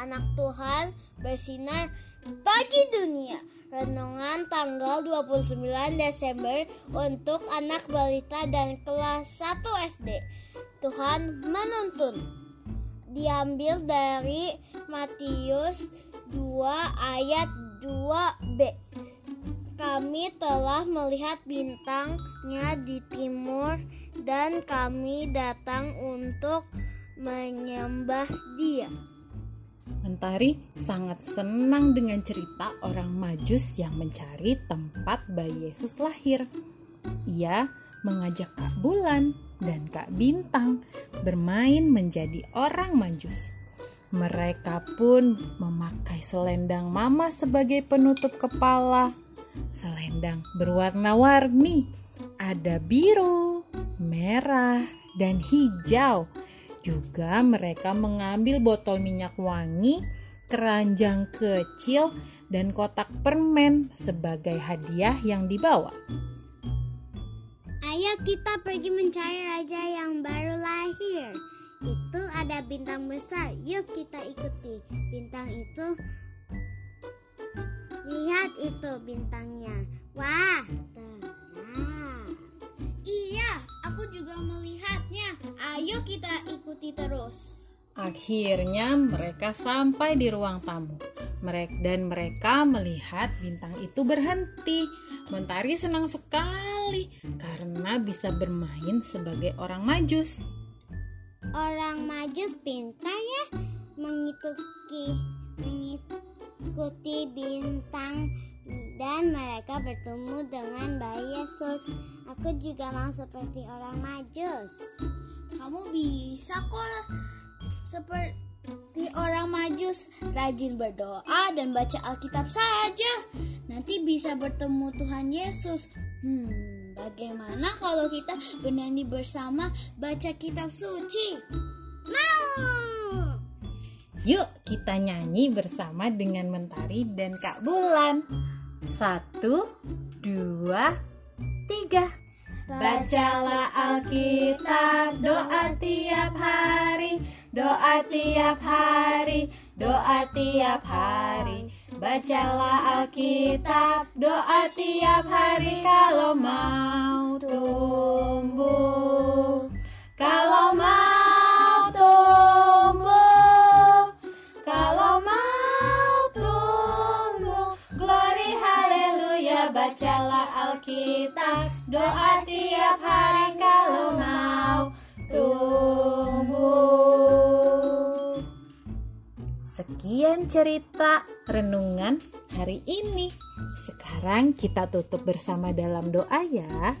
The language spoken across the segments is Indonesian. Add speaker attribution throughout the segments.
Speaker 1: anak Tuhan bersinar bagi dunia. Renungan tanggal 29 Desember untuk anak balita dan kelas 1 SD. Tuhan menuntun. Diambil dari Matius 2 ayat 2b. Kami telah melihat bintangnya di timur dan kami datang untuk menyembah dia.
Speaker 2: Mentari sangat senang dengan cerita orang Majus yang mencari tempat bayi Yesus lahir. Ia mengajak Kak Bulan dan Kak Bintang bermain menjadi orang Majus. Mereka pun memakai selendang mama sebagai penutup kepala. Selendang berwarna-warni, ada biru, merah, dan hijau juga mereka mengambil botol minyak wangi, keranjang kecil, dan kotak permen sebagai hadiah yang dibawa.
Speaker 1: Ayo kita pergi mencari raja yang baru lahir. Itu ada bintang besar. Yuk kita ikuti. Bintang itu Lihat itu bintangnya. Wah, kita ikuti terus.
Speaker 2: Akhirnya mereka sampai di ruang tamu. Mereka dan mereka melihat bintang itu berhenti. Mentari senang sekali karena bisa bermain sebagai orang majus.
Speaker 1: Orang majus pintar ya mengikuti mengikuti bintang dan mereka bertemu dengan bayi Yesus. Aku juga mau seperti orang majus. Kamu bisa kok seperti orang majus, rajin berdoa dan baca Alkitab saja. Nanti bisa bertemu Tuhan Yesus. Hmm, bagaimana kalau kita bernyanyi bersama baca kitab suci? Mau!
Speaker 2: Yuk kita nyanyi bersama dengan Mentari dan Kak Bulan. Satu, dua, tiga. Bacalah Alkitab, doa tiap hari, doa tiap hari, doa tiap hari. Bacalah Alkitab, doa tiap hari kalau mau Alkitab, doa tiap hari kalau mau tumbuh. Sekian cerita renungan hari ini. Sekarang kita tutup bersama dalam doa ya.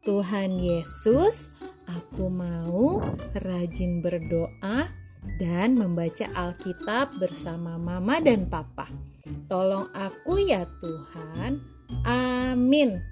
Speaker 2: Tuhan Yesus, aku mau rajin berdoa dan membaca Alkitab bersama Mama dan Papa. Tolong aku ya Tuhan. Amin.